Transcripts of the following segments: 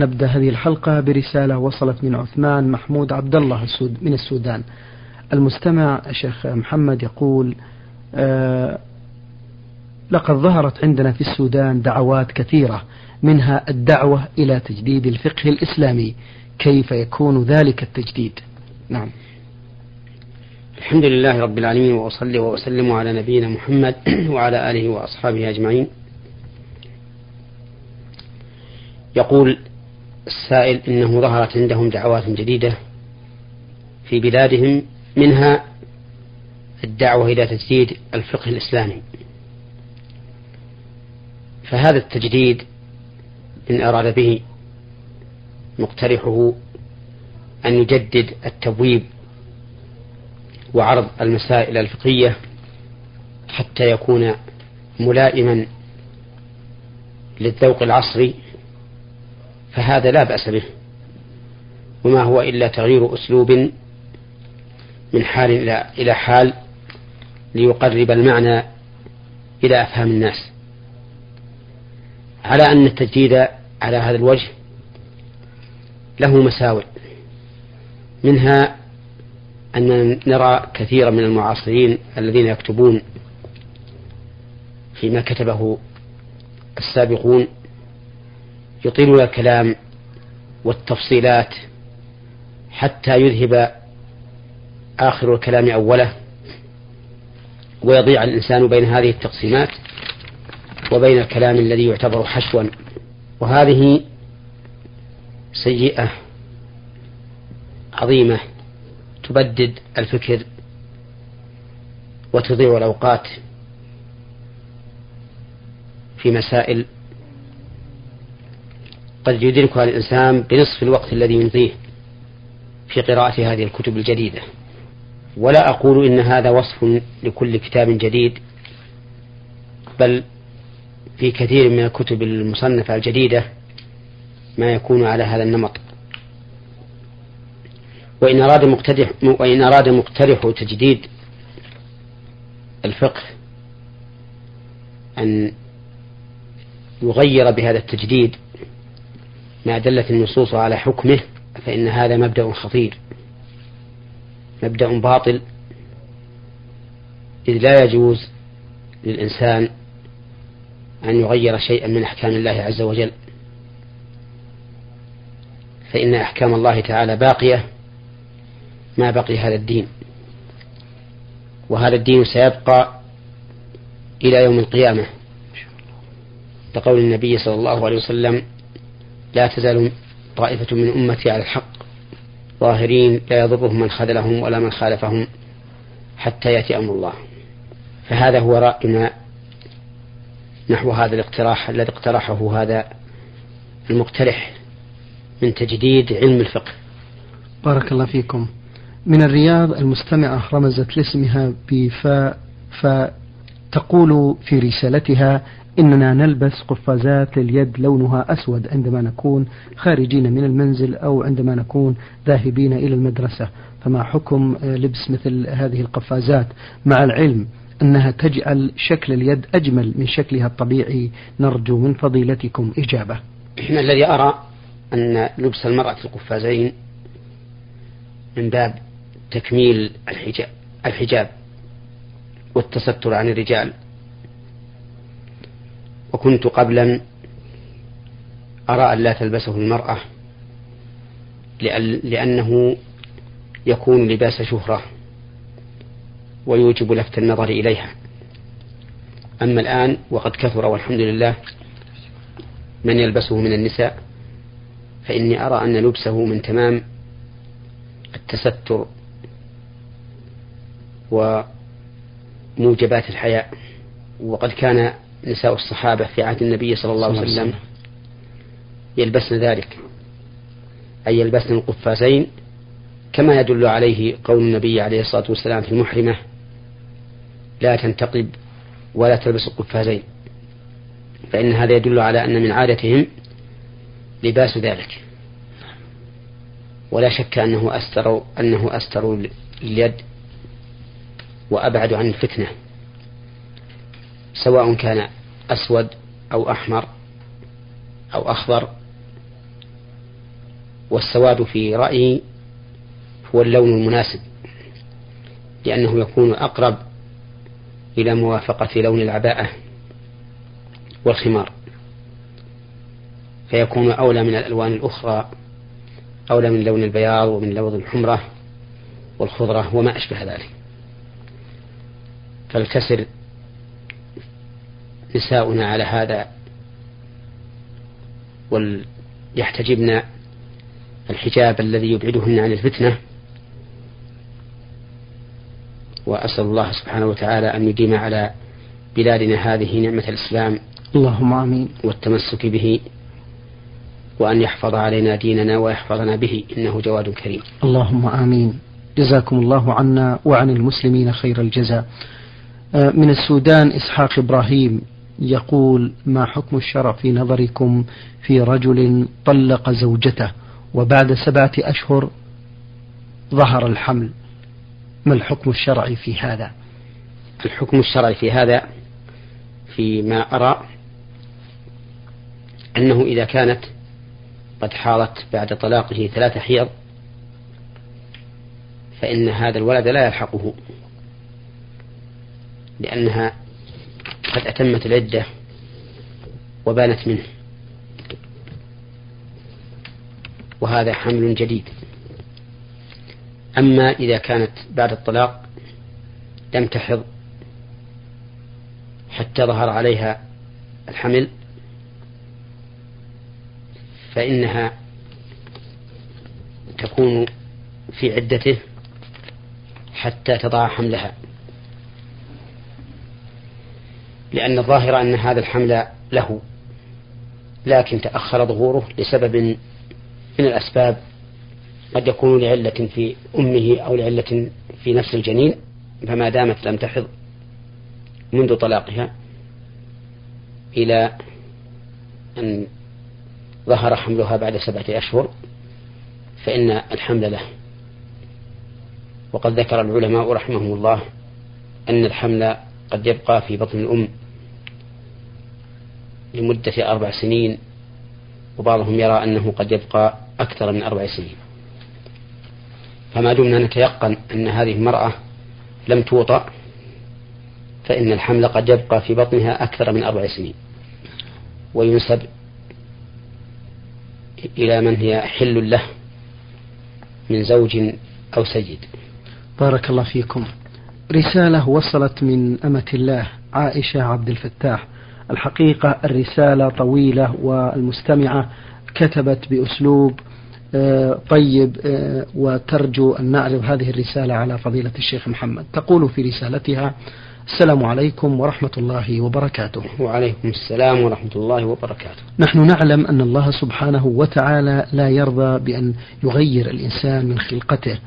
نبدأ هذه الحلقة برسالة وصلت من عثمان محمود عبد الله من السودان. المستمع الشيخ محمد يقول آه لقد ظهرت عندنا في السودان دعوات كثيرة منها الدعوة إلى تجديد الفقه الإسلامي. كيف يكون ذلك التجديد؟ نعم. الحمد لله رب العالمين وأصلي وأسلم على نبينا محمد وعلى آله وأصحابه أجمعين. يقول السائل إنه ظهرت عندهم دعوات جديدة في بلادهم منها الدعوة إلى تجديد الفقه الإسلامي. فهذا التجديد إن أراد به مقترحه أن يجدد التبويب وعرض المسائل الفقهية حتى يكون ملائما للذوق العصري فهذا لا بأس به. وما هو إلا تغيير أسلوب من حال إلى حال ليقرب المعنى إلى أفهام الناس. على أن التجديد على هذا الوجه له مساوئ. منها أن نرى كثيرا من المعاصرين الذين يكتبون فيما كتبه السابقون يطيلون الكلام والتفصيلات حتى يذهب آخر الكلام أوله ويضيع الإنسان بين هذه التقسيمات وبين الكلام الذي يعتبر حشوا. وهذه سيئة عظيمة تبدد الفكر وتضيع الأوقات في مسائل قد يدركها الإنسان بنصف الوقت الذي يمضيه في قراءة هذه الكتب الجديدة. ولا أقول إن هذا وصف لكل كتاب جديد بل في كثير من الكتب المصنفة الجديدة ما يكون على هذا النمط. وإن أراد مقترح وإن أراد مقترح تجديد الفقه أن يغير بهذا التجديد ما دلت النصوص على حكمه فإن هذا مبدأ خطير مبدأ باطل. إذ لا يجوز للإنسان أن يغير شيئا من أحكام الله عز وجل. فإن أحكام الله تعالى باقية ما بقي هذا الدين. وهذا الدين سيبقى إلى يوم القيامة. لقول النبي صلى الله عليه وسلم لا تزال طائفة من أمتي على الحق. ظاهرين لا يضرهم من خذلهم ولا من خالفهم حتى يأتي أمر الله. فهذا هو رأينا نحو هذا الاقتراح الذي اقترحه هذا المقترح من تجديد علم الفقه. بارك الله فيكم. من الرياض المستمعة رمزت لاسمها بفاء فتقول في رسالتها إننا نلبس قفازات اليد لونها أسود عندما نكون خارجين من المنزل أو عندما نكون ذاهبين إلى المدرسة. فما حكم لبس مثل هذه القفازات؟ مع العلم أنها تجعل شكل اليد أجمل من شكلها الطبيعي نرجو من فضيلتكم إجابة. الذي أرى أن لبس المرأة القفازين من باب تكميل الحجاب, الحجاب والتستر عن الرجال وكنت قبلا أرى أن لا تلبسه المرأة لأنه يكون لباس شهرة ويوجب لفت النظر إليها. أما الآن وقد كثر والحمد لله من يلبسه من النساء فإني أرى أن لبسه من تمام التستر وموجبات الحياء. وقد كان نساء الصحابة في عهد النبي صلى الله عليه وسلم. يلبسن ذلك. أي يلبسن القفازين كما يدل عليه قول النبي عليه الصلاة والسلام في المحرمة لا تنتقب ولا تلبس القفازين. فإن هذا يدل على أن من عادتهم لباس ذلك. ولا شك أنه أستر أنه أستر اليد وأبعد عن الفتنة. سواء كان أسود أو أحمر أو أخضر. والسواد في رأيي هو اللون المناسب لأنه يكون أقرب إلى موافقة لون العباءة والخمار فيكون أولى من الألوان الأخرى أولى من لون البياض ومن لون الحمرة والخضرة وما أشبه ذلك. فلتسر نساؤنا على هذا وليحتجبن الحجاب الذي يبعدهن عن الفتنة. وأسأل الله سبحانه وتعالى أن يديم على بلادنا هذه نعمة الإسلام. اللهم آمين. والتمسك به. وأن يحفظ علينا ديننا ويحفظنا به. إنه جواد كريم. اللهم آمين. جزاكم الله عنا وعن المسلمين خير الجزاء. آه، من السودان إسحاق إبراهيم. يقول ما حكم الشرع في نظركم في رجل طلق زوجته وبعد سبعة أشهر ظهر الحمل؟ ما الحكم الشرعي في هذا؟ الحكم الشرعي في هذا فيما أرى أنه إذا كانت قد حاضت بعد طلاقه ثلاث حيض فإن هذا الولد لا يلحقه لأنها قد أتمت العدة وبانت منه. وهذا حمل جديد. أما إذا كانت بعد الطلاق لم تحض حتى ظهر عليها الحمل فإنها تكون في عدته حتى تضع حملها. لأن الظاهر أن هذا الحمل له لكن تأخر ظهوره لسبب من الأسباب قد يكون لعلة في أمه أو لعلة في نفس الجنين فما دامت لم تحض منذ طلاقها إلى أن ظهر حملها بعد سبعة أشهر فإن الحمل له. وقد ذكر العلماء رحمهم الله أن الحمل قد يبقى في بطن الأم لمدة أربع سنين وبعضهم يرى أنه قد يبقى أكثر من أربع سنين. فما دمنا نتيقن أن هذه المرأة لم توطأ فإن الحمل قد يبقى في بطنها أكثر من أربع سنين. وينسب إلى من هي حل له من زوج أو سيد. بارك الله فيكم. رسالة وصلت من أمة الله عائشة عبد الفتاح. الحقيقة الرسالة طويلة والمستمعة كتبت بأسلوب آه، طيب آه، وترجو أن نعرض هذه الرسالة على فضيلة الشيخ محمد. تقول في رسالتها السلام عليكم ورحمة الله وبركاته. وعليكم السلام ورحمة الله وبركاته. نحن نعلم أن الله سبحانه وتعالى لا يرضى بأن يغير الإنسان من خلقته.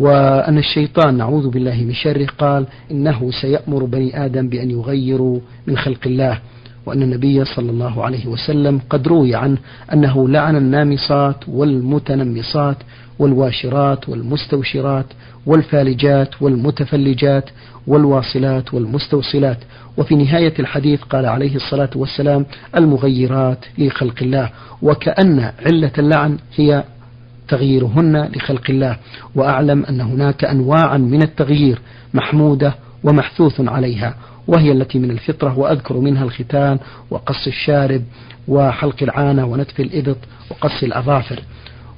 وأن الشيطان نعوذ بالله من شره قال إنه سيأمر بني آدم بأن يغيروا من خلق الله وأن النبي صلى الله عليه وسلم قد روي عنه أنه لعن النامصات والمتنمصات والواشرات والمستوشرات والفالجات والمتفلجات والواصلات والمستوصلات. وفي نهاية الحديث قال عليه الصلاة والسلام المغيرات لخلق الله وكأن علة اللعن هي تغييرهن لخلق الله وأعلم أن هناك أنواعا من التغيير محمودة ومحثوث عليها وهي التي من الفطرة وأذكر منها الختان وقص الشارب وحلق العانة ونتف الإبط وقص الأظافر.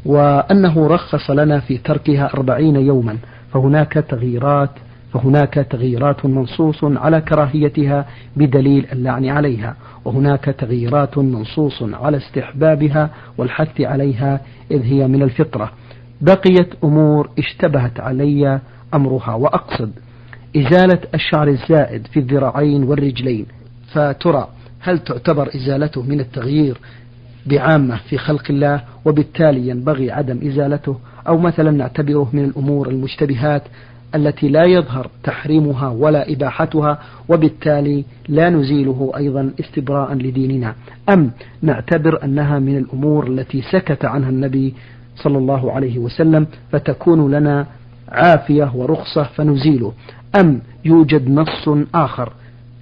وأنه رخص لنا في تركها أربعين يوما فهناك تغييرات فهناك تغييرات منصوص على كراهيتها بدليل اللعن عليها وهناك تغييرات منصوص على استحبابها والحث عليها إذ هي من الفطرة. بقيت أمور اشتبهت علي أمرها وأقصد. إزالة الشعر الزائد في الذراعين والرجلين. فترى هل تعتبر إزالته من التغيير بعامة في خلق الله وبالتالي ينبغي عدم إزالته؟ أو مثلا نعتبره من الأمور المشتبهات التي لا يظهر تحريمها ولا إباحتها وبالتالي لا نزيله أيضا استبراء لديننا. أم نعتبر أنها من الأمور التي سكت عنها النبي صلى الله عليه وسلم فتكون لنا عافية ورخصة فنزيله. أم يوجد نص آخر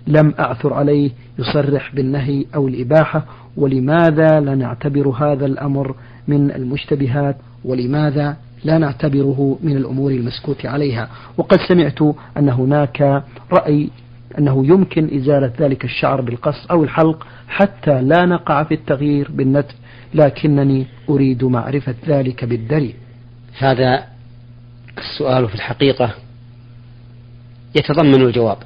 لم أعثر عليه يصرح بالنهي أو الإباحة ولماذا لا نعتبر هذا الأمر من المشتبهات ولماذا لا نعتبره من الأمور المسكوت عليها. وقد سمعت أن هناك رأي أنه يمكن إزالة ذلك الشعر بالقص أو الحلق حتى لا نقع في التغيير بالنتف لكنني أريد معرفة ذلك بالدليل. هذا السؤال في الحقيقة يتضمن الجواب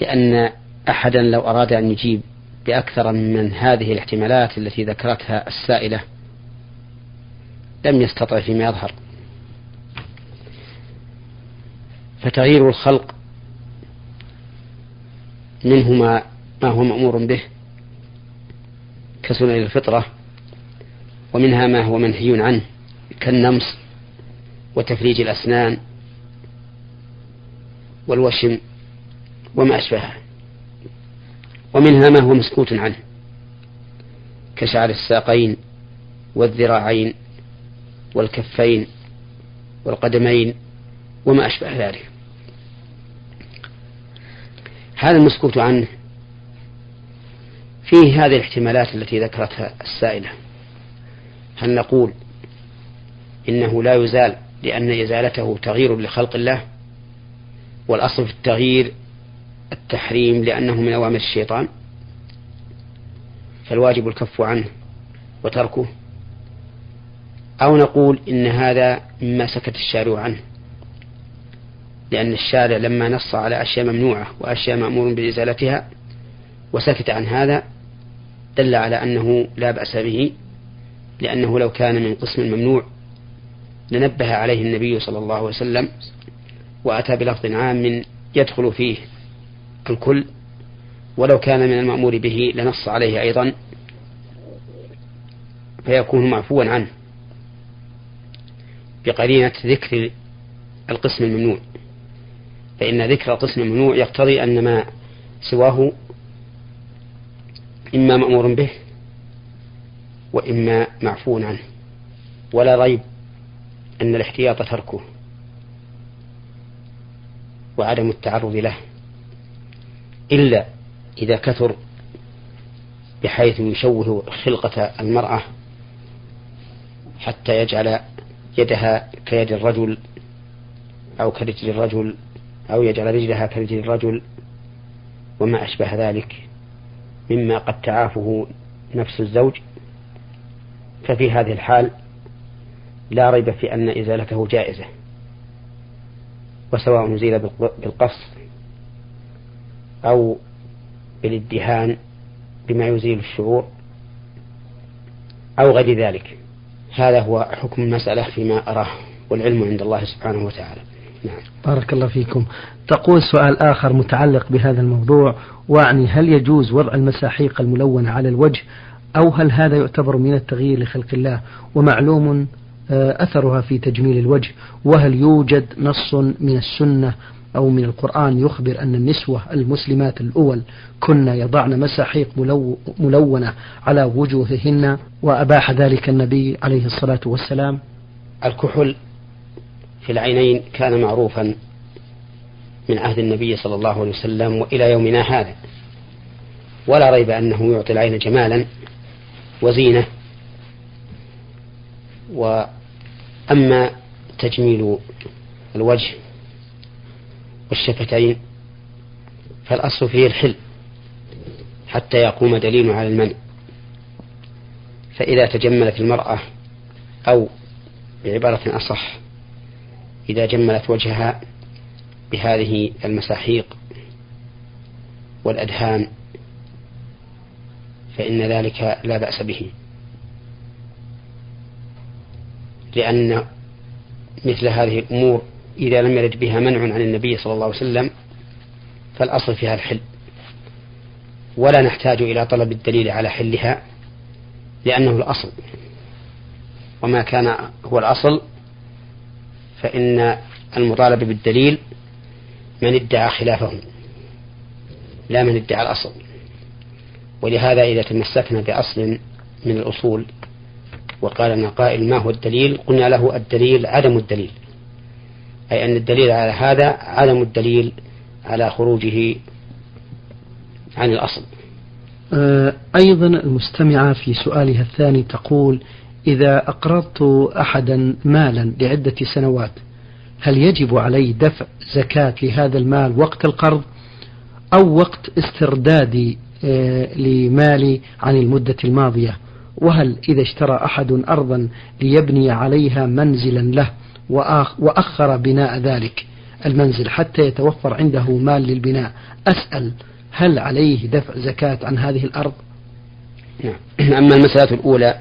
لأن أحدا لو أراد أن يجيب بأكثر من هذه الاحتمالات التي ذكرتها السائلة لم يستطع فيما يظهر. فتغيير الخلق منه ما, ما هو مأمور به كسنن الفطرة ومنها ما هو منهي عنه كالنمص وتفريج الأسنان والوشم وما أشبهه. ومنها ما هو مسكوت عنه كشعر الساقين والذراعين والكفين والقدمين وما أشبه ذلك. هذا المسكوت عنه فيه هذه الاحتمالات التي ذكرتها السائلة. هل نقول إنه لا يزال لأن إزالته تغيير لخلق الله والأصل في التغيير التحريم لأنه من أوامر الشيطان؟ فالواجب الكف عنه وتركه أو نقول إن هذا مما سكت الشارع عنه. لأن الشارع لما نص على أشياء ممنوعة وأشياء مأمور بإزالتها وسكت عن هذا دل على أنه لا بأس به لأنه لو كان من قسم ممنوع لنبه عليه النبي صلى الله عليه وسلم وأتى بلفظ عام يدخل فيه الكل ولو كان من المأمور به لنص عليه أيضا فيكون معفوا عنه. بقرينة ذكر القسم الممنوع. فإن ذكر القسم الممنوع يقتضي أن ما سواه إما مأمور به وإما معفو عنه. ولا ريب أن الاحتياط تركه وعدم التعرض له. إلا إذا كثر بحيث يشوه خلقة المرأة حتى يجعل يدها كيد الرجل أو كرجل الرجل أو يجعل رجلها كرجل الرجل وما أشبه ذلك مما قد تعافه نفس الزوج ففي هذه الحال لا ريب في أن إزالته جائزة وسواء أزيل بالقص أو بالإدهان بما يزيل الشعور أو غير ذلك هذا هو حكم المسألة فيما أراه والعلم عند الله سبحانه وتعالى. نعم. بارك الله فيكم. تقول سؤال آخر متعلق بهذا الموضوع وعني هل يجوز وضع المساحيق الملونة على الوجه أو هل هذا يعتبر من التغيير لخلق الله؟ ومعلوم آه، أثرها في تجميل الوجه وهل يوجد نص من السنة أو من القرآن يخبر أن النسوة المسلمات الأول كن يضعن مساحيق ملو ملونة على وجوههن وأباح ذلك النبي عليه الصلاة والسلام. الكحل في العينين كان معروفا من عهد النبي صلى الله عليه وسلم وإلى يومنا هذا. ولا ريب أنه يعطي العين جمالا وزينة. وأما تجميل الوجه والشفتين. فالأصل فيه الحل حتى يقوم دليل على المنع. فإذا تجملت المرأة أو بعبارة أصح إذا جملت وجهها بهذه المساحيق والأدهان فإن ذلك لا بأس به. لأن مثل هذه الأمور إذا لم يرد بها منع عن النبي صلى الله عليه وسلم فالأصل فيها الحل. ولا نحتاج إلى طلب الدليل على حلها لأنه الأصل. وما كان هو الأصل فإن المطالبة بالدليل من ادعى خلافه لا من ادعى الأصل. ولهذا إذا تمسكنا بأصل من الأصول وقال لنا قائل ما هو الدليل قلنا له الدليل عدم الدليل. أي أن الدليل على هذا عدم الدليل على خروجه عن الأصل. آه، أيضا المستمعة في سؤالها الثاني تقول إذا أقرضت أحدا مالا لعدة سنوات هل يجب علي دفع زكاة لهذا المال وقت القرض أو وقت استردادي آه، لمالي عن المدة الماضية؟ وهل إذا اشترى أحد أرضا ليبني عليها منزلا له؟ وأخر بناء ذلك المنزل حتى يتوفر عنده مال للبناء. أسأل هل عليه دفع زكاة عن هذه الأرض؟ نعم. أما المسألة الأولى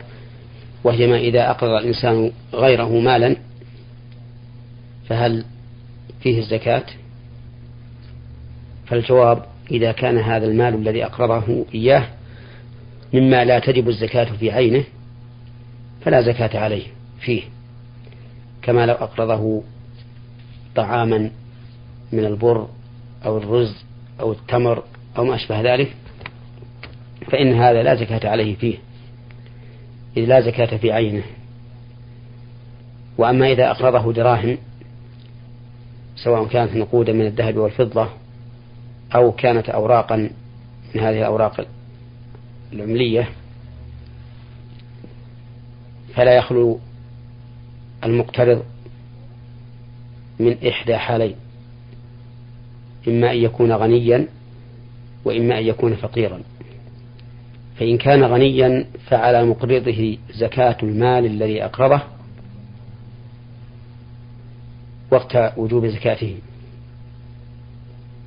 وهي ما إذا أقرض الإنسان غيره مالا فهل فيه الزكاة؟ فالجواب إذا كان هذا المال الذي أقرضه إياه مما لا تجب الزكاة في عينه فلا زكاة عليه فيه. كما لو أقرضه طعاما من البر أو الرز أو التمر أو ما أشبه ذلك فإن هذا لا زكاة عليه فيه إذ لا زكاة في عينه. وأما إذا أقرضه دراهم سواء كانت نقودا من الذهب والفضة أو كانت أوراقا من هذه الأوراق العملية فلا يخلو المقترض من إحدى حالين إما أن يكون غنيا وإما أن يكون فقيرا. فإن كان غنيا فعلى مقرضه زكاة المال الذي أقرضه وقت وجوب زكاته.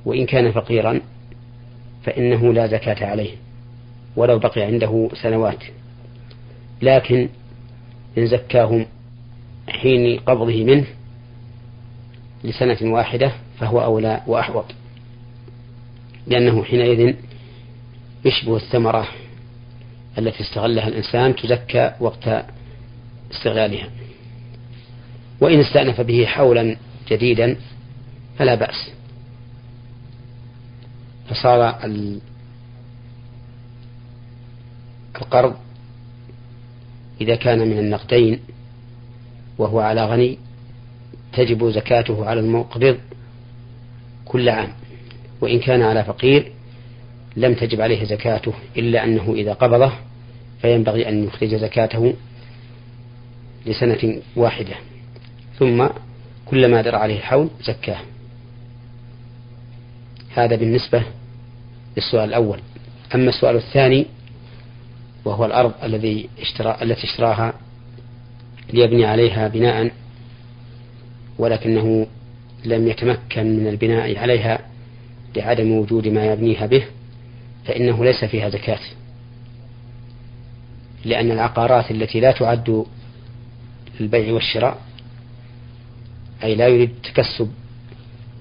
وإن كان فقيرا فإنه لا زكاة عليه ولو بقي عنده سنوات. لكن إن زكاه حين قبضه منه لسنة واحدة فهو أولى وأحوط. لأنه حينئذ يشبه الثمرة التي استغلها الإنسان تزكى وقت استغلالها. وإن استأنف به حولا جديدا فلا بأس. فصار القرض إذا كان من النقدين وهو على غني تجب زكاته على المقرض كل عام. وإن كان على فقير لم تجب عليه زكاته إلا أنه إذا قبضه فينبغي أن يخرج زكاته لسنة واحدة. ثم كلما در عليه الحول زكاه. هذا بالنسبة للسؤال الأول. أما السؤال الثاني وهو الأرض الذي اشترى التي اشتراها ليبني عليها بناء ولكنه لم يتمكن من البناء عليها لعدم وجود ما يبنيها به فإنه ليس فيها زكاة. لأن العقارات التي لا تعد للبيع والشراء أي لا يريد التكسب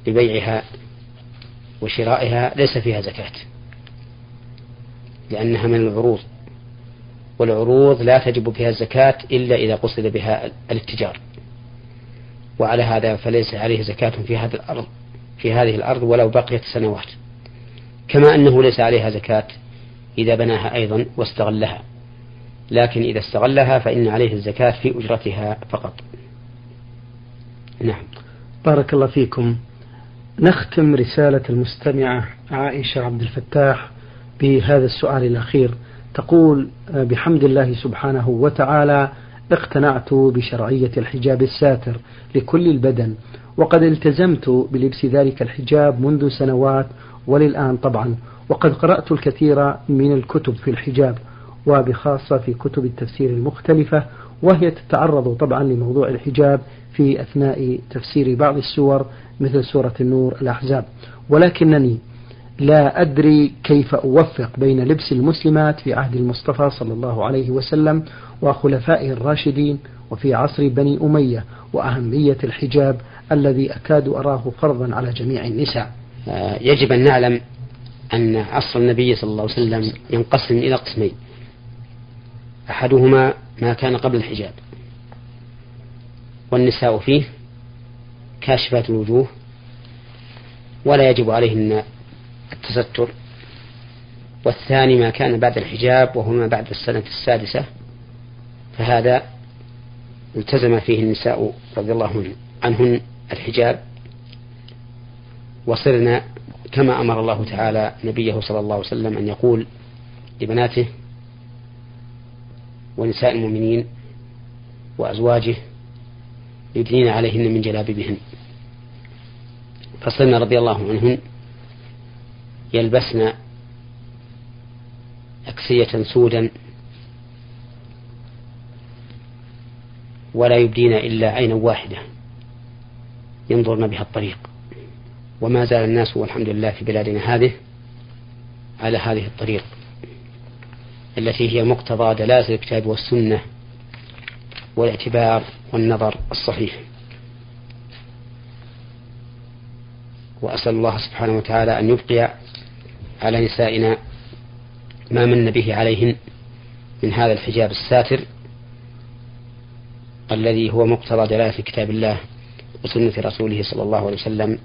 ببيعها وشرائها ليس فيها زكاة. لأنها من العروض. والعروض لا تجب فيها الزكاة إلا إذا قصد بها الاتجار. وعلى هذا فليس عليه زكاة في هذه الأرض في هذه الأرض ولو بقيت سنوات. كما أنه ليس عليها زكاة إذا بناها أيضا واستغلها. لكن إذا استغلها فإن عليه الزكاة في أجرتها فقط. نعم. بارك الله فيكم. نختم رسالة المستمعة عائشة عبد الفتاح بهذا السؤال الأخير. تقول بحمد الله سبحانه وتعالى اقتنعت بشرعية الحجاب الساتر لكل البدن وقد التزمت بلبس ذلك الحجاب منذ سنوات وللآن طبعا وقد قرأت الكثير من الكتب في الحجاب وبخاصة في كتب التفسير المختلفة وهي تتعرض طبعا لموضوع الحجاب في أثناء تفسير بعض السور مثل سورة النور الأحزاب. ولكنني لا أدري كيف أوفق بين لبس المسلمات في عهد المصطفى صلى الله عليه وسلم وخلفائه الراشدين وفي عصر بني أمية وأهمية الحجاب الذي أكاد أراه فرضا على جميع النساء. آه، يجب أن نعلم أن عصر النبي صلى الله عليه وسلم ينقسم إلى قسمين. أحدهما ما كان قبل الحجاب. والنساء فيه كاشفات الوجوه ولا يجب عليهن التستر. والثاني ما كان بعد الحجاب وهو ما بعد السنة السادسة فهذا التزم فيه النساء رضي الله عنهن الحجاب. وصرنا كما أمر الله تعالى نبيه صلى الله عليه وسلم أن يقول لبناته ونساء المؤمنين وأزواجه يدنين عليهن من جلابيبهن. فصرنا رضي الله عنهن يلبسن أكسية سودا ولا يبدين إلا عينا واحدة ينظرن بها الطريق. وما زال الناس والحمد لله في بلادنا هذه على هذه الطريق التي هي مقتضى دلالة الكتاب والسنة والاعتبار والنظر الصحيح. وأسأل الله سبحانه وتعالى أن يبقي على نسائنا ما من به عليهن من هذا الحجاب الساتر الذي هو مقتضى دلالة كتاب الله وسنة رسوله صلى الله عليه وسلم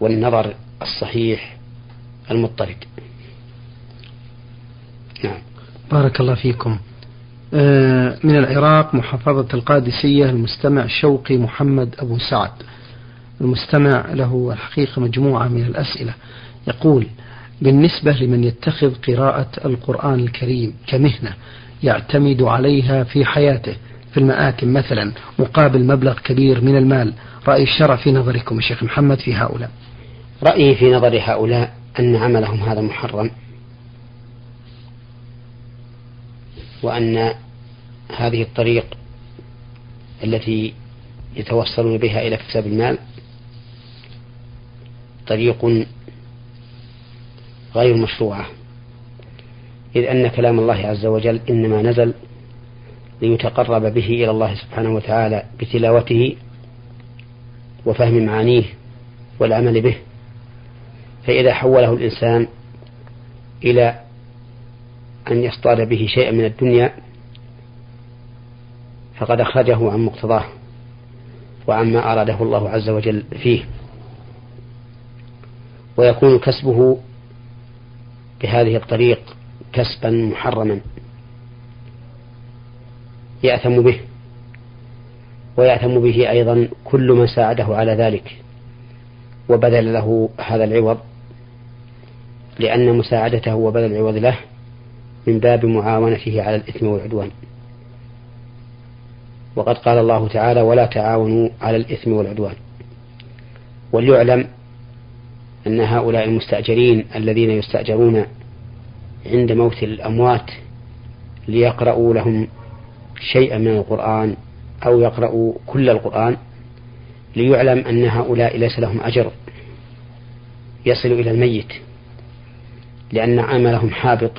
والنظر الصحيح المضطرد. نعم. بارك الله فيكم. آه، من العراق محافظة القادسية المستمع شوقي محمد أبو سعد. المستمع له الحقيقة مجموعة من الأسئلة. يقول بالنسبة لمن يتخذ قراءة القرآن الكريم كمهنة يعتمد عليها في حياته في المآتم مثلا مقابل مبلغ كبير من المال. رأي الشرع في نظركم الشيخ محمد في هؤلاء؟ رأيي في نظر هؤلاء أن عملهم هذا محرم وأن هذه الطريق التي يتوصلون بها إلى اكتساب المال طريق غير مشروعة. إذ أن كلام الله عز وجل إنما نزل ليتقرب به إلى الله سبحانه وتعالى بتلاوته وفهم معانيه والعمل به. فإذا حوله الإنسان إلى أن يصطاد به شيئا من الدنيا فقد أخرجه عن مقتضاه وعما أراده الله عز وجل فيه. ويكون كسبه بهذه الطريق كسبا محرما يأثم به ويأثم به أيضا كل من ساعده على ذلك وبذل له هذا العوض لأن مساعدته وبذل العوض له من باب معاونته على الإثم والعدوان. وقد قال الله تعالى ولا تعاونوا على الإثم والعدوان. وليعلم أن هؤلاء المستأجرين الذين يستأجرون عند موت الأموات ليقرأوا لهم شيئا من القرآن أو يقرأوا كل القرآن ليعلم أن هؤلاء ليس لهم أجر يصل إلى الميت لأن عملهم حابط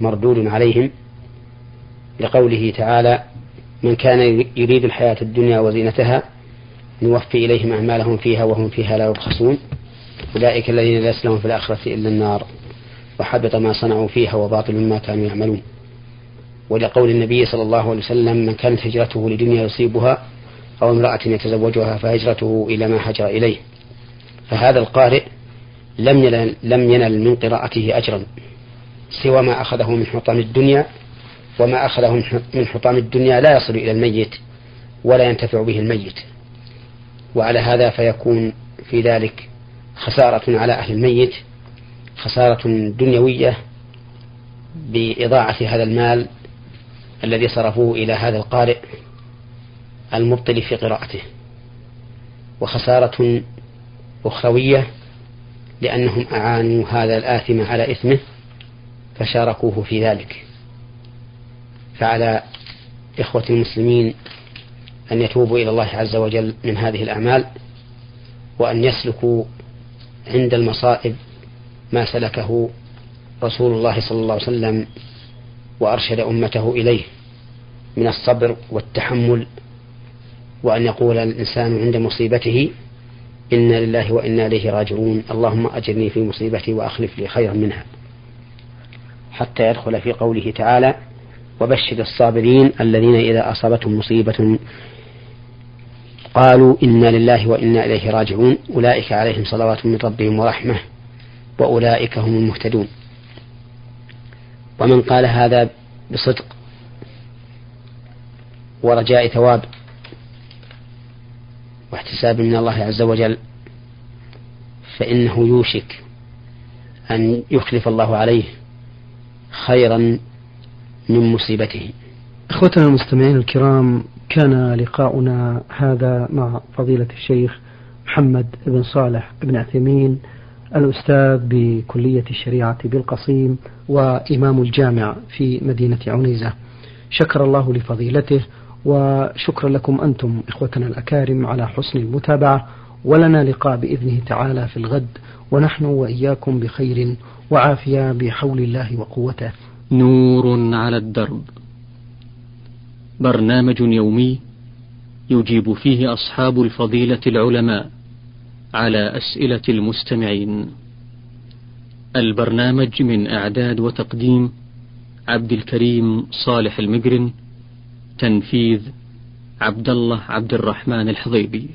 مردود عليهم لقوله تعالى من كان يريد الحياة الدنيا وزينتها نوفي إليهم أعمالهم فيها وهم فيها لا يبخسون أولئك الذين ليس لهم في الآخرة إلا النار. وحبط ما صنعوا فيها وباطل ما كانوا يعملون. ولقول النبي صلى الله عليه وسلم من كانت هجرته لدنيا يصيبها أو امرأة يتزوجها فهجرته إلى ما هجر إليه. فهذا القارئ لم ينل, لم ينل من قراءته أجرا سوى ما أخذه من حطام الدنيا وما أخذه من حطام الدنيا لا يصل إلى الميت ولا ينتفع به الميت. وعلى هذا فيكون في ذلك خسارة على أهل الميت خسارة دنيوية بإضاعة هذا المال الذي صرفوه إلى هذا القارئ المبطل في قراءته. وخسارة أخروية لأنهم أعانوا هذا الآثم على إثمه فشاركوه في ذلك. فعلى إخوة المسلمين أن يتوبوا إلى الله عز وجل من هذه الأعمال وأن يسلكوا عند المصائب ما سلكه رسول الله صلى الله عليه وسلم وأرشد أمته إليه من الصبر والتحمل وأن يقول الإنسان عند مصيبته إنا لله وإنا إليه راجعون اللهم أجرني في مصيبتي وأخلف لي خيرا منها. حتى يدخل في قوله تعالى وبشر الصابرين الذين إذا أصابتهم مصيبة قالوا إنا لله وإنا إليه راجعون. أولئك عليهم صلوات من ربهم ورحمة وأولئك هم المهتدون. ومن قال هذا بصدق ورجاء ثواب واحتساب من الله عز وجل فإنه يوشك أن يخلف الله عليه خيرا من مصيبته. إخوتنا المستمعين الكرام كان لقاؤنا هذا مع فضيلة الشيخ محمد بن صالح بن عثيمين الأستاذ بكلية الشريعة بالقصيم وإمام الجامع في مدينة عنيزة. شكر الله لفضيلته وشكرا لكم أنتم إخوتنا الأكارم على حسن المتابعة ولنا لقاء بإذنه تعالى في الغد ونحن وإياكم بخير وعافية بحول الله وقوته. نور على الدرب. برنامج يومي يجيب فيه أصحاب الفضيلة العلماء على أسئلة المستمعين. البرنامج من إعداد وتقديم عبد الكريم صالح المقرن تنفيذ عبد الله عبد الرحمن الحضيبي.